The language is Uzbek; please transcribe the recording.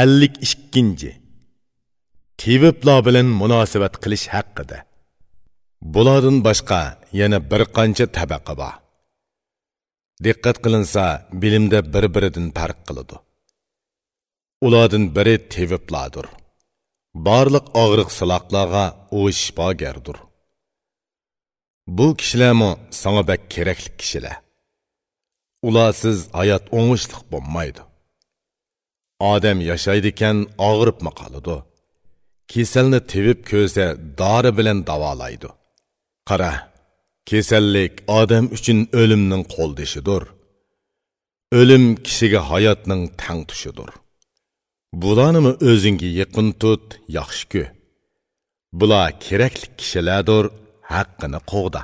ellik ikkinchi. Teviblar bilan munosabat qilish haqida. Bulardan boshqa yana bir qancha tabaqa bor. Diqqat qilinsa bilimda bir biridan farq qiladi. Ulardan biri teviblardir barliq og'riq siloqlarga u shifogardir bu kishilarmi sanga bak kerakli kishilar? Ularsiz hayot o'ngishliq bo'lmaydi. Odam yashaydikan og'ribmi qoladi kasalni tevib ko'rsa dori bilan davolaydi. Qara kasallik odam uchun o'limning qo'ldishidir. O'lim kishiga hayotning tang tushidir. Bularnimi o'zingga yaqin tut yaxshi ku. Bular kerakli kishilardir haqqini qo'g'da.